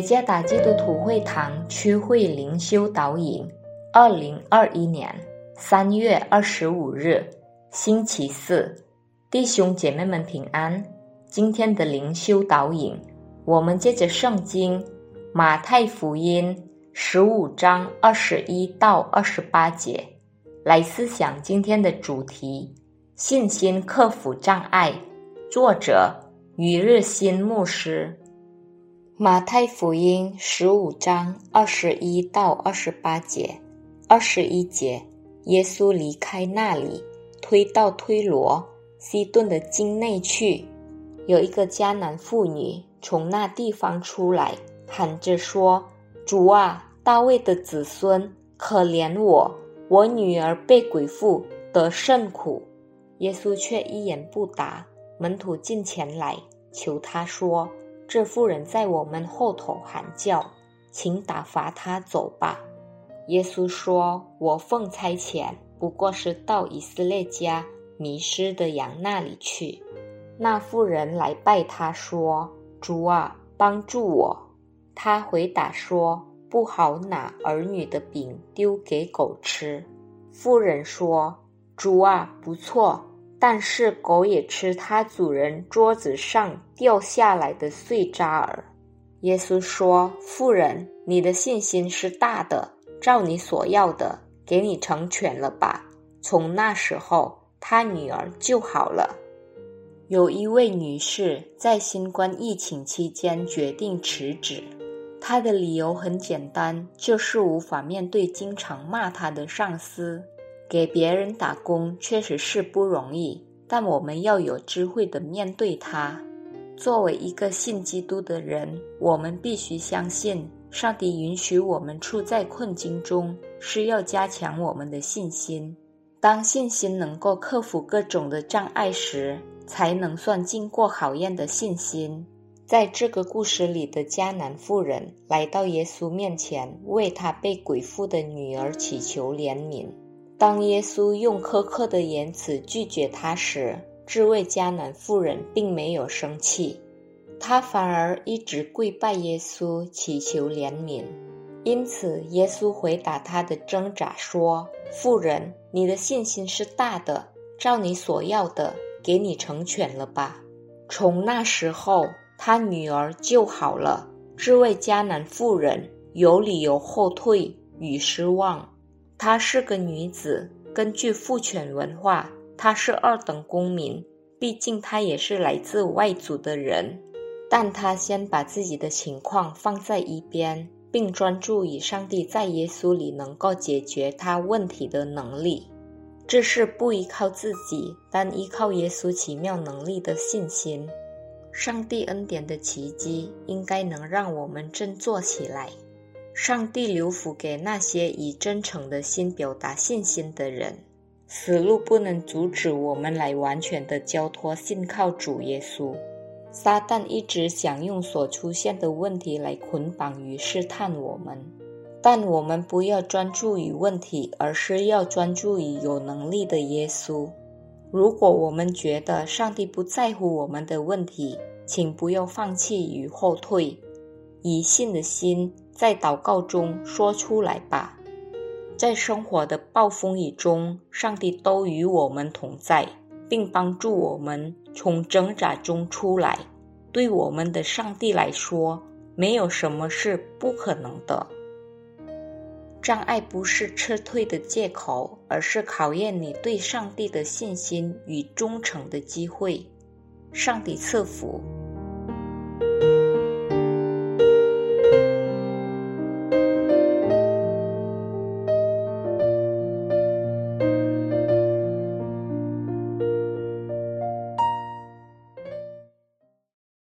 加达基督徒会堂区会灵修导引，二零二一年三月二十五日，星期四，弟兄姐妹们平安。今天的灵修导引，我们借着圣经马太福音十五章二十一到二十八节来思想今天的主题：信心克服障碍。作者于日新牧师。马太福音十五章二十一到二十八节，二十一节，耶稣离开那里，推到推罗西顿的境内去。有一个迦南妇女从那地方出来，喊着说：“主啊，大卫的子孙，可怜我，我女儿被鬼附，得甚苦。”耶稣却一言不答。门徒进前来求他说。这妇人在我们后头喊叫，请打发她走吧。耶稣说：“我奉差遣，不过是到以色列家迷失的羊那里去。”那妇人来拜他说：“主啊，帮助我。”他回答说：“不好拿儿女的饼丢给狗吃。”妇人说：“主啊，不错。”但是狗也吃它主人桌子上掉下来的碎渣儿。耶稣说：“妇人，你的信心是大的，照你所要的，给你成全了吧。”从那时候，他女儿就好了。有一位女士在新冠疫情期间决定辞职，她的理由很简单，就是无法面对经常骂她的上司。给别人打工确实是不容易，但我们要有智慧的面对它。作为一个信基督的人，我们必须相信，上帝允许我们处在困境中，是要加强我们的信心。当信心能够克服各种的障碍时，才能算经过考验的信心。在这个故事里的迦南妇人来到耶稣面前，为她被鬼附的女儿祈求怜悯。当耶稣用苛刻的言辞拒绝他时，这位迦南妇人并没有生气，她反而一直跪拜耶稣，祈求怜悯。因此，耶稣回答她的挣扎说：“妇人，你的信心是大的，照你所要的，给你成全了吧。”从那时候，他女儿就好了。这位迦南妇人有理由后退与失望。她是个女子，根据父权文化，她是二等公民。毕竟她也是来自外族的人。但她先把自己的情况放在一边，并专注于上帝在耶稣里能够解决她问题的能力。这是不依靠自己，但依靠耶稣奇妙能力的信心。上帝恩典的奇迹应该能让我们振作起来。上帝留福给那些以真诚的心表达信心的人。死路不能阻止我们来完全的交托信靠主耶稣。撒旦一直想用所出现的问题来捆绑与试探我们，但我们不要专注于问题，而是要专注于有能力的耶稣。如果我们觉得上帝不在乎我们的问题，请不要放弃与后退，以信的心。在祷告中说出来吧，在生活的暴风雨中，上帝都与我们同在，并帮助我们从挣扎中出来。对我们的上帝来说，没有什么是不可能的。障碍不是撤退的借口，而是考验你对上帝的信心与忠诚的机会。上帝赐福。